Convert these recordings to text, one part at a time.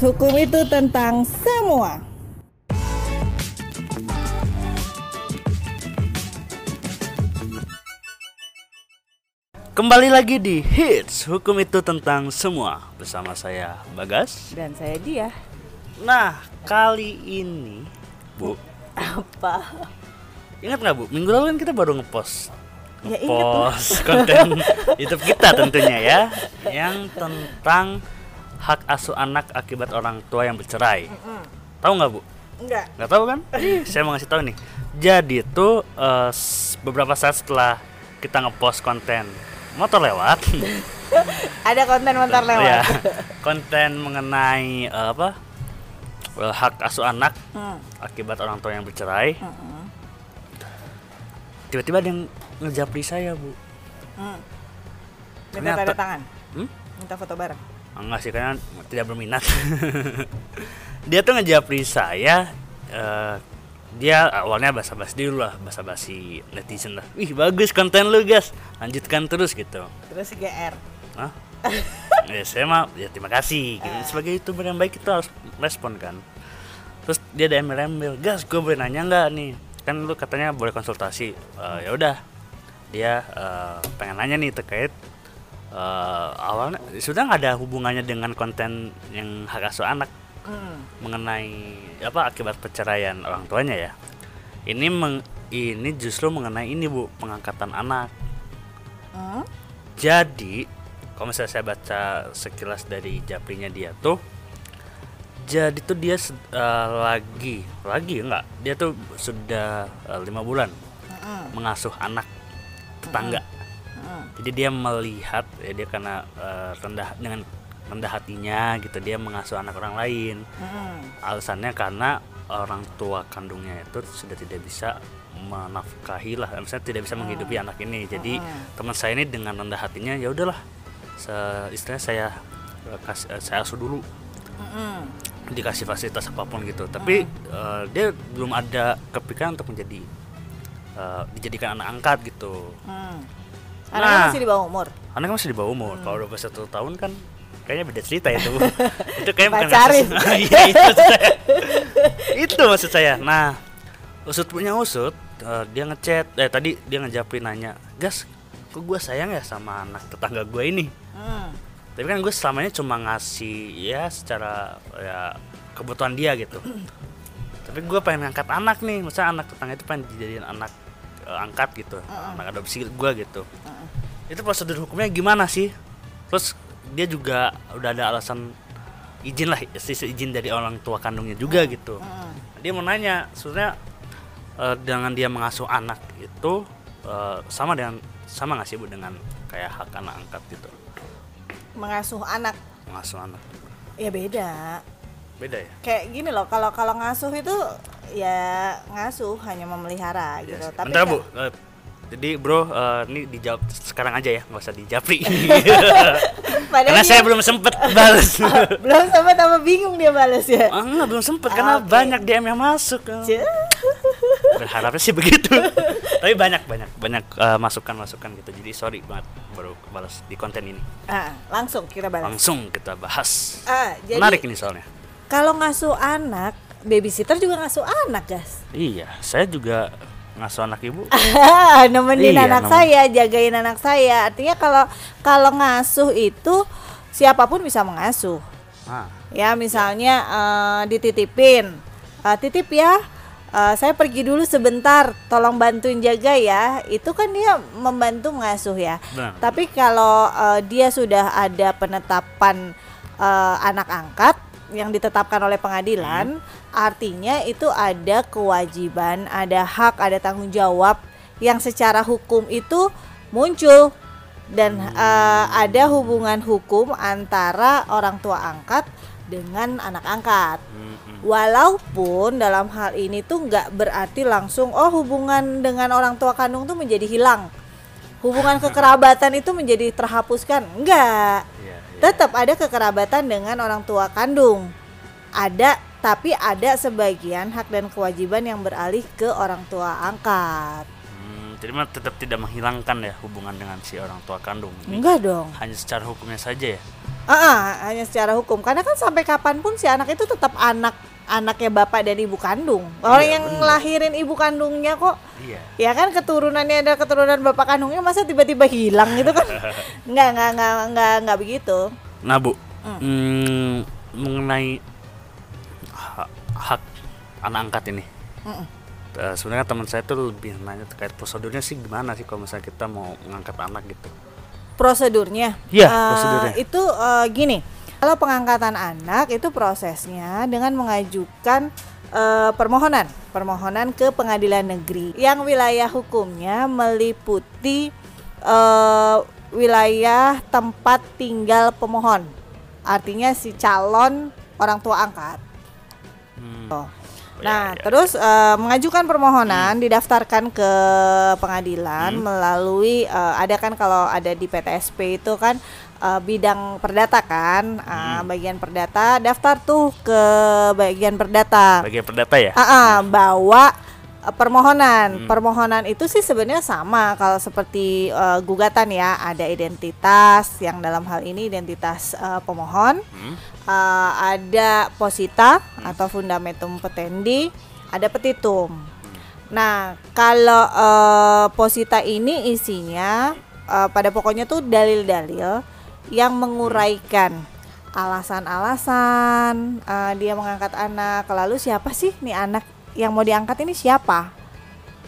hukum itu tentang semua. Kembali lagi di Hits Hukum itu tentang semua Bersama saya Bagas Dan saya dia. Nah kali ini Bu Apa? Ingat nggak Bu? Minggu lalu kan kita baru ngepost Ya, ingat. Ngepost konten Youtube kita tentunya ya Yang tentang Hak asuh anak akibat orang tua yang bercerai Tahu nggak Bu? Enggak. Nggak tahu kan? Ih, saya mau ngasih tahu nih. Jadi tuh eh, s- beberapa saat setelah kita ngepost konten motor lewat, Ada konten motor lewat. ya, konten mengenai eh, apa eh, hak asuh anak Hmm. akibat orang tua yang bercerai. Mm-mm. Tiba-tiba ada yang ngejapri saya bu. Hmm. Minta Ternyata- tanda tangan. Hmm? Minta foto bareng. Enggak sih karena tidak berminat. dia tuh ngejapri saya. eh, dia awalnya basa-basi dulu lah, basa-basi netizen lah. Wih bagus konten lu guys, lanjutkan terus gitu. Terus GR. Hah? ya saya mah ya terima kasih. Gitu. Sebagai youtuber yang baik kita harus respon kan. Terus dia ada embel-embel, gas gue boleh nanya nggak nih? Kan lu katanya boleh konsultasi. Eh, ya udah, dia eh, pengen nanya nih terkait eh, awalnya sudah nggak ada hubungannya dengan konten yang hak asuh anak Hmm. mengenai apa akibat perceraian orang tuanya ya. Ini meng, ini justru mengenai ini bu pengangkatan anak. Hmm? Jadi, kalau misalnya saya baca sekilas dari japrinya dia tuh, jadi tuh dia eh, lagi, lagi enggak? Dia tuh sudah eh, lima bulan Hmm. mengasuh anak tetangga. Hmm. Jadi dia melihat, ya dia karena eh, rendah dengan rendah hatinya gitu dia mengasuh anak orang lain. Hmm. Alasannya karena orang tua kandungnya itu sudah tidak bisa menafkahi lah, misalnya tidak bisa menghidupi anak ini. Jadi Hmm. teman saya ini dengan rendah hatinya ya udahlah, istilahnya saya eh, kasih eh, saya asuh dulu, Hmm. dikasih fasilitas apa pun gitu. Tapi eh, dia belum ada kepikiran untuk menjadi eh, dijadikan anak angkat gitu. Hmm. Anaknya Nah. masih di bawah umur. Anaknya masih di bawah umur. Kalau udah satu tahun kan kayaknya beda cerita itu. itu kayak bukan Pacarin. Iya itu maksud saya. itu maksud saya. Nah, usut punya usut, eh, dia ngechat, eh tadi dia ngejapin nanya, gas, kok gue sayang ya sama anak tetangga gue ini. Hmm. Tapi kan gue selamanya cuma ngasih ya secara ya kebutuhan dia gitu. Tapi gue pengen ngangkat anak nih, misalnya anak tetangga itu pengen dijadiin anak eh, angkat gitu, anak adopsi gue gitu. Itu prosedur hukumnya gimana sih? Terus dia juga udah ada alasan izin lah, sisi izin dari orang tua kandungnya juga gitu. Hmm. Dia mau nanya, sebenarnya eh, dengan dia mengasuh anak itu eh, sama dengan sama nggak sih bu dengan kayak hak anak angkat gitu, Mengasuh anak mengasuh anak. ya beda. beda ya Kayak gini loh, kalau kalau ngasuh itu ya ngasuh hanya memelihara Iya gitu. Tapi bentar kan- bu jadi bro eh, ini dijawab sekarang aja ya nggak usah dijapri Padahal karena dia- saya belum sempet balas belum sampai tambah bingung dia balas ya. ah, enggak belum sempet karena Oke. banyak DM yang masuk. Berharapnya sih begitu. Tapi banyak banyak banyak masukan masukan gitu. Jadi sorry banget baru balas di konten ini. Ah, langsung kita balas. langsung kita bahas. Ah, jadi menarik ini soalnya. kalau ngasuh anak, babysitter juga ngasuh anak, guys. iya saya juga ngasuh anak ibu nemenin Iya, anak nemen- saya, jagain anak saya. Artinya kalau kalau ngasuh itu siapa pun bisa mengasuh. ah, Ya, misalnya eh, dititipin. Eh, titip ya. eh, saya pergi dulu sebentar, tolong bantuin jaga ya. Itu kan dia membantu mengasuh ya. benar Tapi kalau eh, dia sudah ada penetapan eh, anak angkat yang ditetapkan oleh pengadilan, artinya itu ada kewajiban, ada hak, ada tanggung jawab yang secara hukum itu muncul dan eh, ada hubungan hukum antara orang tua angkat dengan anak angkat. Mm, mm. Walaupun dalam hal ini tuh nggak berarti langsung oh hubungan dengan orang tua kandung tuh menjadi hilang. Hubungan kekerabatan itu menjadi terhapuskan. Enggak. Tetap ada kekerabatan dengan orang tua kandung. Ada tapi ada sebagian hak dan kewajiban yang beralih ke orang tua angkat. Hmm, jadi mah tetap tidak menghilangkan ya hubungan dengan si orang tua kandung. Ini Enggak dong. hanya secara hukumnya saja ya. Ah, ah, hanya secara hukum. Karena kan sampai kapan pun si anak itu tetap anak anaknya bapak dan ibu kandung. Orang Iya, yang bener. ngelahirin ibu kandungnya kok Iya. ya kan keturunannya ada keturunan bapak kandungnya masa tiba-tiba hilang gitu kan nggak nggak nggak nggak nggak begitu Nah bu, Hmm. mm, mengenai hak, hak anak angkat ini, Mm-mm. Eh, sebenarnya teman saya tuh lebih nanya terkait prosedurnya sih gimana sih kalau misalnya kita mau mengangkat anak gitu. prosedurnya Iya, Eh, prosedurnya. itu eh, gini kalau pengangkatan anak itu prosesnya dengan mengajukan eh, permohonan permohonan ke pengadilan negeri yang wilayah hukumnya meliputi eh, wilayah tempat tinggal pemohon artinya si calon orang tua angkat Hmm. Oh. Nah, ya, ya, terus eh, mengajukan permohonan didaftarkan ke pengadilan Hmm. melalui eh, ada kan kalau ada di PTSP itu kan eh, bidang perdata kan, Hmm. bagian perdata daftar tuh ke bagian perdata. Bagian perdata ya? Ah, ah, bawa eh, permohonan. Hmm. Permohonan itu sih sebenarnya sama kalau seperti eh, gugatan ya, ada identitas yang dalam hal ini identitas eh, pemohon Hmm. uh, ada posita atau fundamentum petendi, ada petitum. Nah, kalau uh, posita ini isinya uh, pada pokoknya tuh dalil-dalil yang menguraikan alasan-alasan uh, dia mengangkat anak. Lalu siapa sih nih anak yang mau diangkat ini siapa?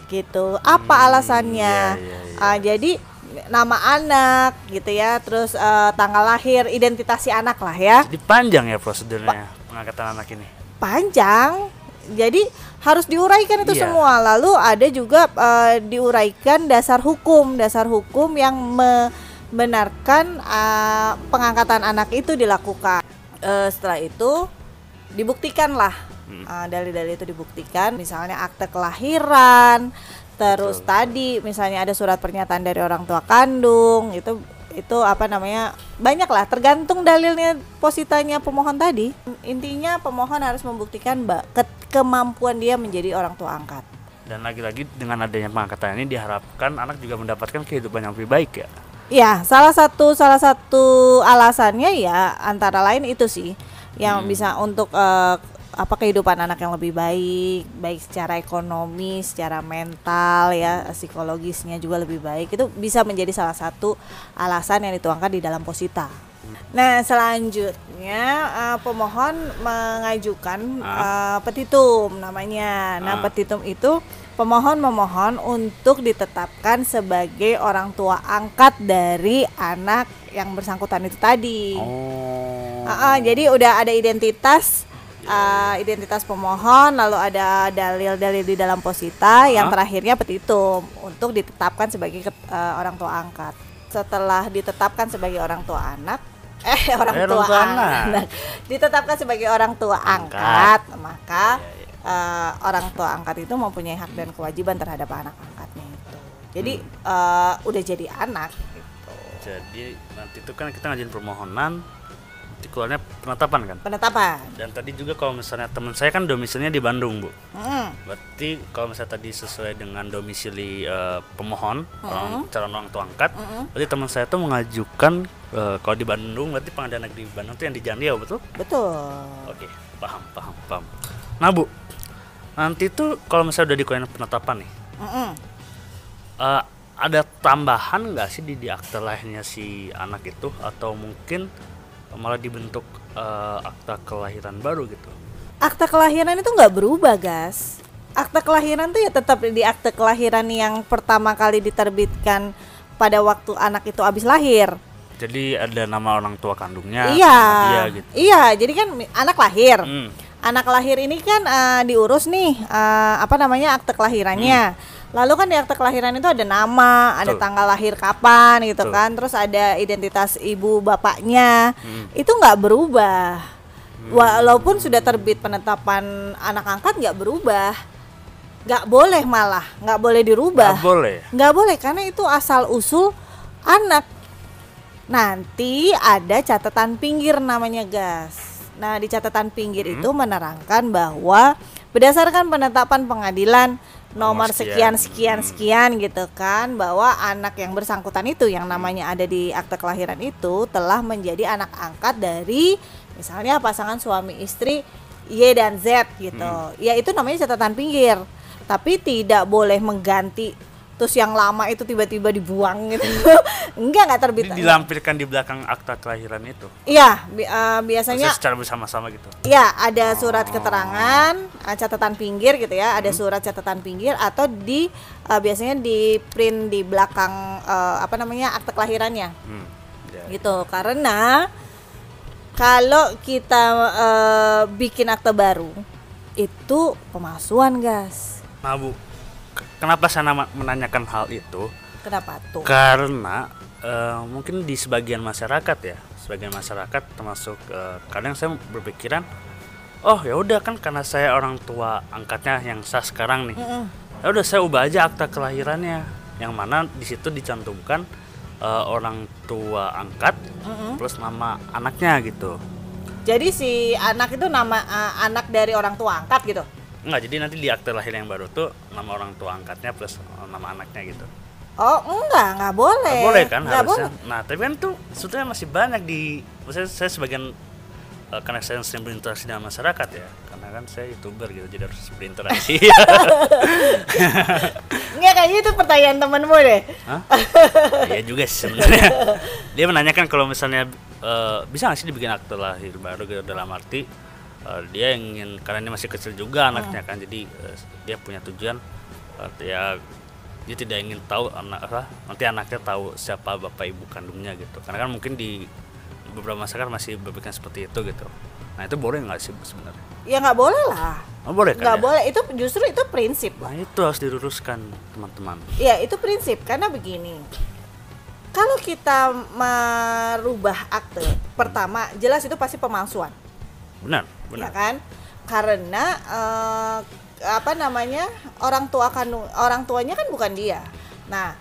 Gitu. Apa Hmm, alasannya? iya, iya, iya. Uh, jadi nama anak gitu ya, terus uh, tanggal lahir, identitas si anak lah ya. Jadi panjang ya prosedurnya pengangkatan anak ini. Panjang. Jadi harus diuraikan itu Iya. semua. Lalu ada juga uh, diuraikan dasar hukum, dasar hukum yang membenarkan uh, pengangkatan anak itu dilakukan. Uh, setelah itu dibuktikanlah Hmm. uh, dalil-dalil itu dibuktikan, misalnya akte kelahiran, terus Betul. tadi misalnya ada surat pernyataan dari orang tua kandung, itu itu apa namanya banyak lah tergantung dalilnya positanya pemohon tadi intinya pemohon harus membuktikan mbak ke- kemampuan dia menjadi orang tua angkat Dan lagi-lagi dengan adanya pengangkatan ini diharapkan anak juga mendapatkan kehidupan yang lebih baik ya. Ya, salah satu salah satu alasannya ya antara lain itu sih yang Hmm. bisa untuk eh, apa kehidupan anak yang lebih baik, baik secara ekonomi, secara mental ya, psikologisnya juga lebih baik. Itu bisa menjadi salah satu alasan yang dituangkan di dalam posita. Nah, selanjutnya eh, pemohon mengajukan eh, petitum namanya. Nah, Ah. petitum itu pemohon memohon untuk ditetapkan sebagai orang tua angkat dari anak yang bersangkutan itu tadi. Oh. Ah, ah, jadi udah ada identitas uh, identitas pemohon, lalu ada dalil-dalil di dalam posita, yang Ah. terakhirnya petitum untuk ditetapkan sebagai uh, orang tua angkat. Setelah ditetapkan sebagai orang tua anak, eh orang Eh, tua anak, anak. ditetapkan sebagai orang tua Angkat. angkat, maka iya. Uh, orang tua angkat itu mempunyai hak dan kewajiban terhadap anak angkatnya itu. Jadi Hmm. uh, udah jadi anak. Gitu. Jadi nanti itu kan kita ngajuin permohonan, nanti keluarnya penetapan kan. Penetapan. Dan tadi juga kalau misalnya teman saya kan domisilinya di Bandung bu. Mm. Berarti kalau misalnya tadi sesuai dengan domisili eh, pemohon, orang calon orang tua angkat, Mm-mm. berarti teman saya tuh mengajukan eh, kalau di Bandung, berarti pengadilan negeri Bandung tuh yang di Jandiau betul? Betul. Oke, paham, paham, paham. Nah bu, nanti tuh kalau misalnya udah dikeluarin penetapan nih, Mm-mm. eh, ada tambahan nggak sih di, di akte lahirnya si anak itu, atau mungkin malah dibentuk eh, akta kelahiran baru gitu? Akta kelahiran itu nggak berubah, gas. Akta kelahiran tuh ya tetap di akte kelahiran yang pertama kali diterbitkan pada waktu anak itu habis lahir. Jadi ada nama orang tua kandungnya, iya. dia gitu. Iya, jadi kan anak lahir. Hmm. Anak lahir ini kan eh, diurus nih eh, apa namanya akte kelahirannya. Lalu kan di akte kelahiran itu ada nama, ada Hmm. Betul. tanggal lahir kapan gitu Betul. kan, terus ada identitas ibu bapaknya. Hmm. Itu nggak berubah. Walaupun sudah terbit penetapan anak angkat nggak berubah. Nggak boleh malah, nggak boleh dirubah. Nggak boleh. Nggak boleh karena itu asal usul anak. Nanti ada catatan pinggir namanya gas. Nah di catatan pinggir Hmm. itu menerangkan bahwa berdasarkan penetapan pengadilan nomor sekian. sekian Hmm. sekian gitu kan bahwa anak yang bersangkutan itu yang namanya ada di akte kelahiran itu telah menjadi anak angkat dari misalnya pasangan suami istri Y dan Z gitu. Hmm. Ya itu namanya catatan pinggir. Tapi tidak boleh mengganti terus yang lama itu tiba-tiba dibuang gitu. Enggak enggak terbit. Ini dilampirkan di belakang akta kelahiran itu. Iya, bi- eh, biasanya Maksudnya secara bersama-sama gitu. Ya, ada surat keterangan, eh, catatan pinggir gitu ya, ada surat catatan pinggir atau di eh, biasanya di print di belakang eh, apa namanya akte kelahirannya, Hmm. Ya. gitu. Karena kalau kita eh, bikin akte baru itu pemalsuan, gas. Nah bu, k- kenapa saya menanyakan hal itu? Kenapa tuh? Karena eh, mungkin di sebagian masyarakat ya, sebagian masyarakat termasuk eh, kadang saya berpikiran, oh ya udah kan karena saya orang tua angkatnya yang sah sekarang nih, Mm-mm. ya udah saya ubah aja akta kelahirannya, yang mana di situ dicantumkan eh, orang tua angkat Mm-mm. plus nama anaknya gitu. Jadi si anak itu nama eh, anak dari orang tua angkat gitu. Enggak, jadi nanti di akte lahir yang baru tuh nama orang tua angkatnya plus eh, nama anaknya gitu. Oh, enggak, enggak boleh. Nggak boleh kan Nggak harusnya. boleh. Nah, tapi kan tuh sebetulnya masih banyak di maksudnya saya sebagian eh, karena saya sering berinteraksi dengan masyarakat ya. Karena kan saya youtuber gitu jadi harus berinteraksi. Enggak kayaknya itu pertanyaan temenmu deh. Hah? Iya juga sih sebenarnya. Dia menanyakan kalau misalnya eh, bisa nggak sih dibikin akte lahir baru gitu dalam arti eh, dia ingin karena ini masih kecil juga anaknya kan jadi eh, dia punya tujuan. Eh, ya dia tidak ingin tahu anak apa nanti anaknya tahu siapa bapak ibu kandungnya gitu. Karena kan mungkin di beberapa masyarakat masih berpikir seperti itu gitu. Nah itu boleh nggak sih sebenarnya? Ya nggak boleh lah. oh, boleh kan nggak ya? boleh. Itu justru itu prinsip nah itu harus diluruskan teman-teman. Ya itu prinsip. Karena begini kalau kita merubah akte pertama jelas itu pasti pemalsuan benar ya benar. kan? Karena eh, apa namanya orang tua kandung orang tuanya kan bukan dia. Nah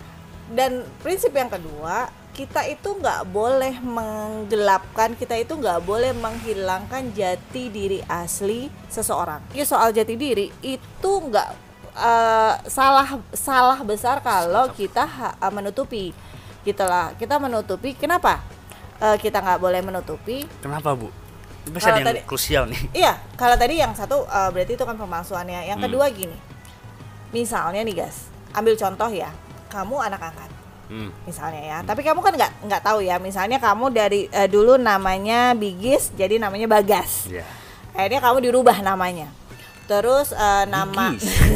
dan prinsip yang kedua kita itu nggak boleh menggelapkan kita itu nggak boleh menghilangkan jati diri asli seseorang. Ya soal jati diri itu nggak eh, salah salah besar kalau kita menutupi. Gitulah kita menutupi kenapa? Eh, kita nggak boleh menutupi. Kenapa bu Kalau ada yang tadi- krusial nih Iya, kalau tadi yang satu eh, berarti itu kan pemalsuannya. Yang Hmm. kedua gini, misalnya nih guys, ambil contoh ya, kamu anak angkat, Hmm. misalnya ya. Tapi kamu kan nggak nggak tahu ya, misalnya kamu dari eh, dulu namanya Bigis, jadi namanya Bagas. Ya. Akhirnya kamu dirubah namanya. Terus eh, nama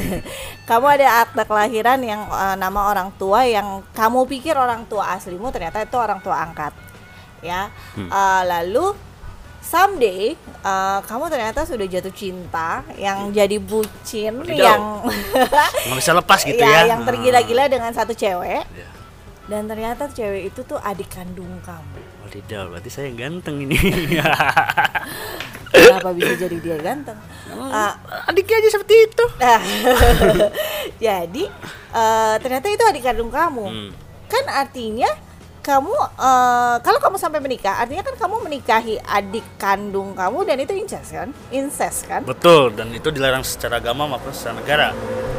kamu ada akte kelahiran yang eh, nama orang tua yang kamu pikir orang tua aslimu ternyata itu orang tua angkat. Ya. Hmm. Eh, lalu someday eh, kamu ternyata sudah jatuh cinta yang jadi bucin yang nggak bisa lepas gitu ya, ya yang tergila-gila dengan satu cewek Ya. dan ternyata cewek itu tuh adik kandung kamu. Wadidaw, berarti saya ganteng ini. Kenapa bisa jadi dia ganteng? Eh, Adiknya aja seperti itu. Jadi eh, ternyata itu adik kandung kamu. Hmm. Kan artinya kamu eh, kalau kamu sampai menikah, artinya kan kamu menikahi adik kandung kamu dan itu incest kan? Incest kan? Betul, dan itu dilarang secara agama maupun secara negara.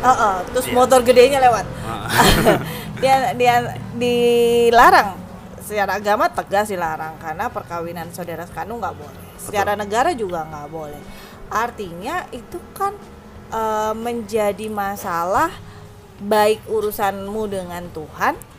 Heeh, terus Iya. motor gedenya lewat. Ah. dia dia dilarang secara agama tegas dilarang karena perkawinan saudara kandung nggak boleh. Secara negara juga nggak boleh. Artinya itu kan eh, menjadi masalah baik urusanmu dengan Tuhan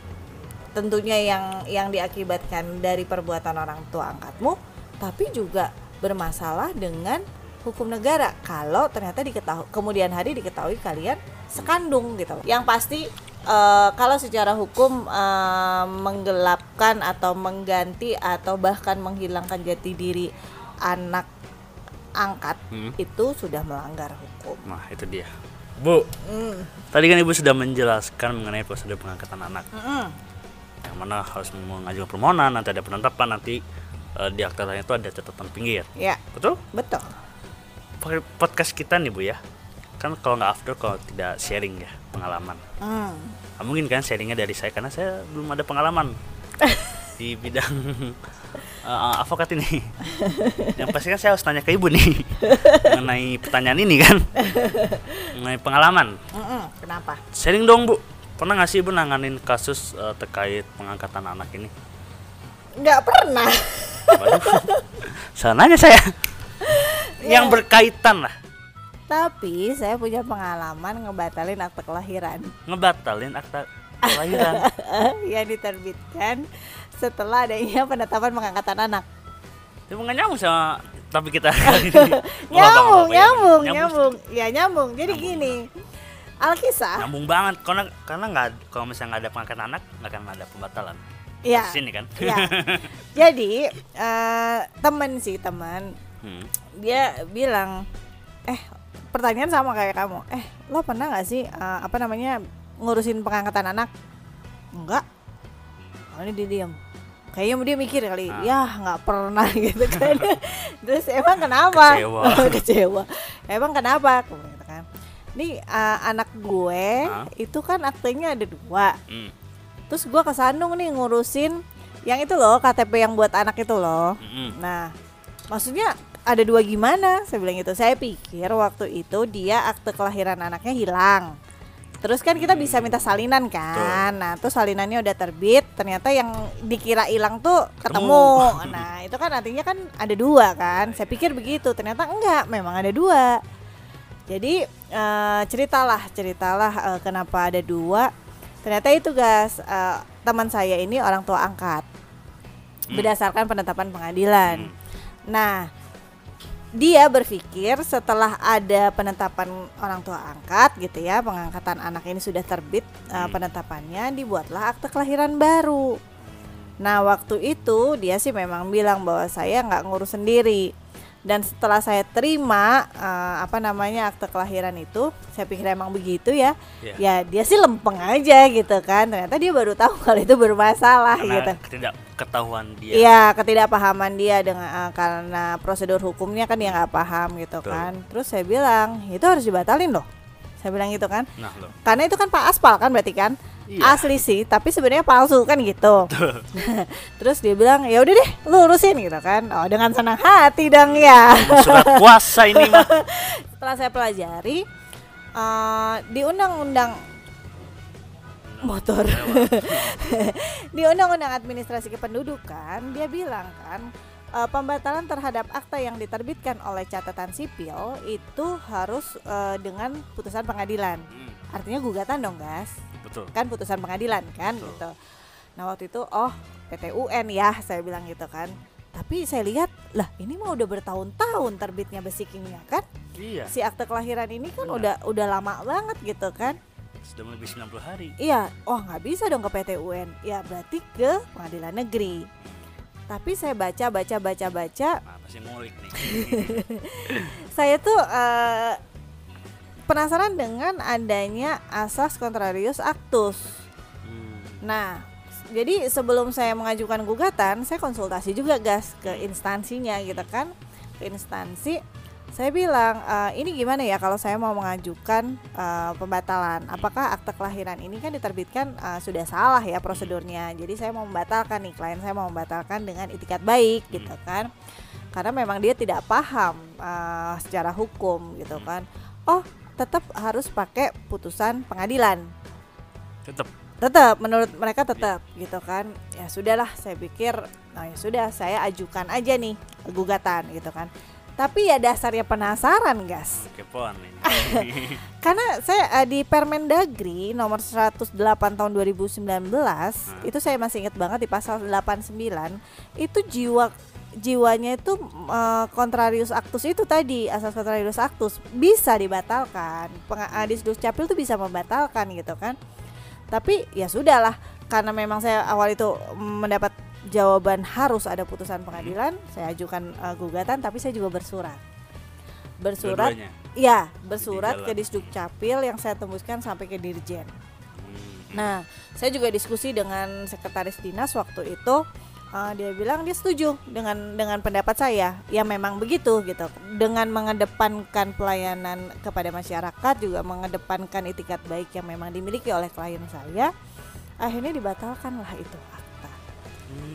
tentunya yang yang diakibatkan dari perbuatan orang tua angkatmu tapi juga bermasalah dengan hukum negara kalau ternyata diketahui kemudian hari diketahui kalian sekandung gitu yang pasti eh, kalau secara hukum eh, menggelapkan atau mengganti atau bahkan menghilangkan jati diri anak angkat Hmm. itu sudah melanggar hukum Nah, itu dia. Bu, Hmm, tadi kan Ibu sudah menjelaskan mengenai prosedur pengangkatan anak. mm-mm. Yang mana harus mengajukan permohonan, nanti ada penetapan, nanti eh, di akta itu ada catatan pinggir. ya Betul? betul podcast kita nih, Bu ya. Kan kalau nggak after kalau tidak sharing ya, pengalaman. Hmm. Nah, mungkin kan sharingnya dari saya karena saya belum ada pengalaman di bidang eh, avokat ini. Yang pasti kan saya harus tanya ke ibu nih. mengenai pertanyaan ini kan. mengenai pengalaman. Mm-mm, kenapa? Sharing dong bu. Pernah nggak sih bu nanganin kasus eh, terkait pengangkatan anak ini? Nggak pernah. Sananya saya. Yang berkaitan lah. Tapi saya punya pengalaman ngebatalin akte kelahiran Ngebatalin akta kelahiran. yang diterbitkan setelah adanya penetapan pengangkatan anak. Itu nggak nyambung sama tapi kita nyambung, ya. nyambung, nyambung, ya nyambung. Jadi gini, Alkisah, Nyambung banget karena karena nggak kalau misalnya nggak ada pengangkatan anak nggak akan ada pembatalan. ya, Di sini kan. ya. Jadi eh, temen sih teman, Hmm. dia bilang, eh pertanyaan sama kayak kamu, eh lo pernah nggak sih eh, apa namanya ngurusin pengangkatan anak? Enggak. Oh, ini dia diam. Kayaknya dia mikir kali, Ah. ya nggak pernah gitu kan. Terus emang kenapa? Kecewa. Kecewa. Emang kenapa? Nih eh, anak gue Ah. itu kan aktenya ada dua. Hmm. Terus gue ke Sandung nih ngurusin yang itu loh KTP yang buat anak itu loh. Mm-mm. Nah, maksudnya ada dua gimana? Saya bilang gitu. Saya pikir waktu itu dia akte kelahiran anaknya hilang. Terus kan kita bisa minta salinan kan. Nah, tuh salinannya udah terbit. Ternyata yang dikira hilang tuh ketemu. Nah, itu kan artinya kan ada dua kan. Saya pikir begitu. Ternyata enggak, memang ada dua. Jadi eh, ceritalah, ceritalah eh, kenapa ada dua. Ternyata itu guys, eh, teman saya ini orang tua angkat Hmm. berdasarkan penetapan pengadilan. Hmm. Nah, dia berpikir setelah ada penetapan orang tua angkat gitu ya, pengangkatan anak ini sudah terbit uh, Hmm. penetapannya, dibuatlah akte kelahiran baru. Nah, waktu itu dia sih memang bilang bahwa saya nggak ngurus sendiri. Dan setelah saya terima uh, apa namanya akte kelahiran itu, saya pikir emang begitu ya. Iya. Ya dia sih lempeng aja gitu kan. Ternyata dia baru tahu kalau itu bermasalah Karena gitu. ketidak ketahuan dia. Iya, ketidakpahaman dia dengan eh, karena prosedur hukumnya kan dia nggak paham gitu Betul. kan. Terus saya bilang itu harus dibatalin loh. Saya bilang gitu kan. Nah loh. Karena itu kan Pak Aspal kan berarti kan. Iya. Asli sih, tapi sebenarnya palsu kan gitu. Terus dia bilang, "Ya udah deh, lu urusin gitu kan." Oh, dengan senang hati dong ya. Surat kuasa ini mah. Setelah saya pelajari eh, di undang-undang motor di undang-undang administrasi kependudukan dia bilang kan eh, pembatalan terhadap akta yang diterbitkan oleh catatan sipil itu harus eh, dengan putusan pengadilan Hmm, artinya gugatan dong gas betul. kan putusan pengadilan kan Betul. gitu nah waktu itu oh PT UN ya saya bilang gitu kan tapi saya lihat lah ini mah udah bertahun-tahun terbitnya basicingnya kan Iya. si akte kelahiran ini kan Benar. udah udah lama banget gitu kan Sudah lebih 90 hari. Iya, oh nggak bisa dong ke PT UN. Ya berarti ke pengadilan negeri. Tapi saya baca, baca, baca, baca. Nah, pasti ngulik nih. Saya tuh eh, penasaran dengan adanya asas contrarius actus. Hmm. Nah, jadi sebelum saya mengajukan gugatan, saya konsultasi juga gas ke instansinya gitu kan, ke instansi. Saya bilang "E, ini gimana ya kalau saya mau mengajukan eh, pembatalan? Apakah akte kelahiran ini kan diterbitkan eh, sudah salah ya prosedurnya? Jadi saya mau membatalkan nih klien saya mau membatalkan dengan itikat baik gitu kan? Karena memang dia tidak paham eh, secara hukum gitu kan? Oh tetap harus pakai putusan pengadilan. Tetap. tetap menurut mereka tetap gitu kan. Ya sudahlah saya pikir nah ya sudah saya ajukan aja nih gugatan gitu kan. Tapi ya dasarnya penasaran gas. Kepoan ini. karena saya eh, di Permendagri nomor 108 tahun 2019 itu saya masih ingat banget di pasal 89 itu jiwa jiwanya itu eh, contrarius actus itu tadi asas contrarius actus bisa dibatalkan Penga- eh, di Capil tuh bisa membatalkan gitu kan tapi ya sudahlah karena memang saya awal itu mendapat jawaban harus ada putusan pengadilan saya ajukan eh, gugatan tapi saya juga bersurat bersurat Dua-duanya. ya bersurat ke Disduk Capil yang saya tembuskan sampai ke Dirjen Hmm. Nah, saya juga diskusi dengan sekretaris dinas waktu itu. Uh, dia bilang dia setuju dengan dengan pendapat saya. Ya memang begitu gitu. Dengan mengedepankan pelayanan kepada masyarakat juga mengedepankan itikat baik yang memang dimiliki oleh klien saya. Akhirnya dibatalkanlah itu akta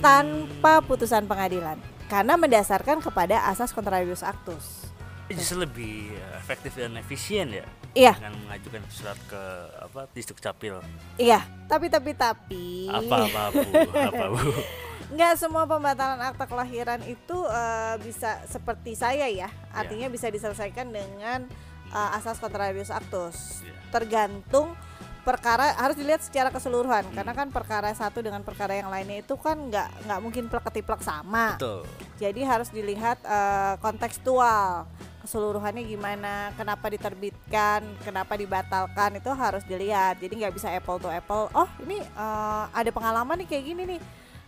tanpa putusan pengadilan karena mendasarkan kepada asas contrarius actus. Justru lebih efektif dan efisien ya Iya, dengan mengajukan surat ke apa distrik capil iya. Tapi tapi tapi apa apa bu apa bu nggak semua pembatalan akta kelahiran itu eh, bisa seperti saya ya. Artinya bisa diselesaikan dengan eh, asas contrarius actus. Iya. Tergantung perkara harus dilihat secara keseluruhan karena kan perkara satu dengan perkara yang lainnya itu kan nggak nggak mungkin plek ketiplek sama. betul Jadi harus dilihat eh, kontekstual keseluruhannya gimana, kenapa diterbitkan, kenapa dibatalkan itu harus dilihat. Jadi nggak bisa apple to apple. Oh ini eh, ada pengalaman nih kayak gini nih.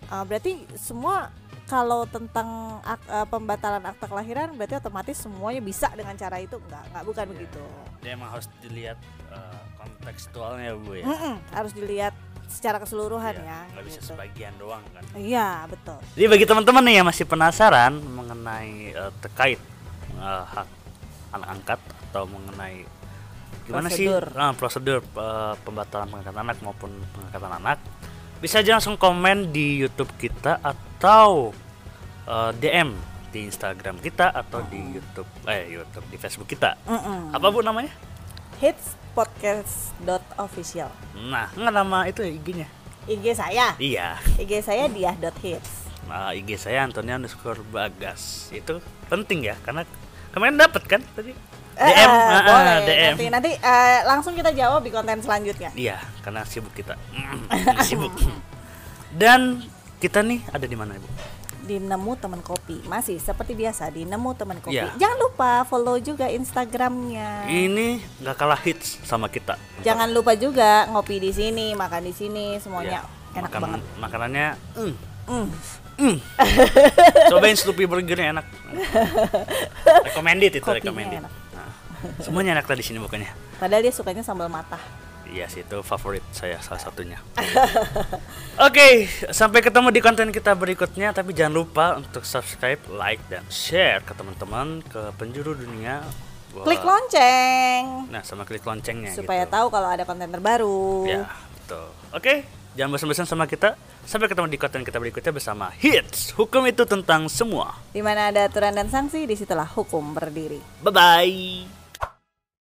Eh, berarti semua kalau tentang ak- eh, pembatalan akta kelahiran berarti otomatis semuanya bisa dengan cara itu nggak nggak bukan Iya. begitu. dia emang harus dilihat eh, kontekstualnya bu ya Mm-mm, harus dilihat secara keseluruhan Iya, ya. nggak bisa gitu. sebagian doang kan Iya betul. Jadi bagi teman-teman nih yang masih penasaran mengenai eh, terkait eh, hak anak angkat atau mengenai gimana Prosedur. sih ah, prosedur eh, pembatalan pengangkatan anak maupun pengangkatan anak, bisa aja langsung komen di YouTube kita atau eh, DM di Instagram kita atau di YouTube eh YouTube di Facebook kita. Mm-mm. Apa bu namanya? Hits podcast dot official. Nah, nggak nama itu ya IG-nya. IG saya, Iya. IG saya dia dot hits. Nah, IG saya Antonia underscore Bagas itu penting ya karena kemarin dapat kan tadi Eh, DM, eh, ah, ah, boleh. DM. Nanti nanti eh, langsung kita jawab di konten selanjutnya. Iya, karena sibuk kita. sibuk. Dan kita nih ada di mana, Ibu? Di nemu teman kopi masih seperti biasa di nemu teman kopi. Iya. Jangan lupa follow juga Instagramnya. Ini nggak kalah hits sama kita. Jangan lupa juga ngopi di sini, makan di sini, semuanya Iya, enak makan- banget. Makanannya, mm, Mm. Mm. Cobain Sloopy Burgernya enak. recommended itu Kopinya recommended. enak. Nah, semuanya enak lah di sini pokoknya. Padahal dia sukanya sambal mata. Iya sih itu favorit saya salah satunya. Oke, sampai ketemu di konten kita berikutnya. Tapi jangan lupa untuk subscribe, like, dan share ke teman-teman ke penjuru dunia. Wah. Klik lonceng Nah, sama klik loncengnya. supaya gitu. tahu kalau ada konten terbaru. Ya, betul. Oke, jangan bosan-bosan sama kita. Sampai ketemu di konten kita berikutnya bersama Hits. Hukum itu tentang semua. Di mana ada aturan dan sanksi, di situlah hukum berdiri. Bye bye.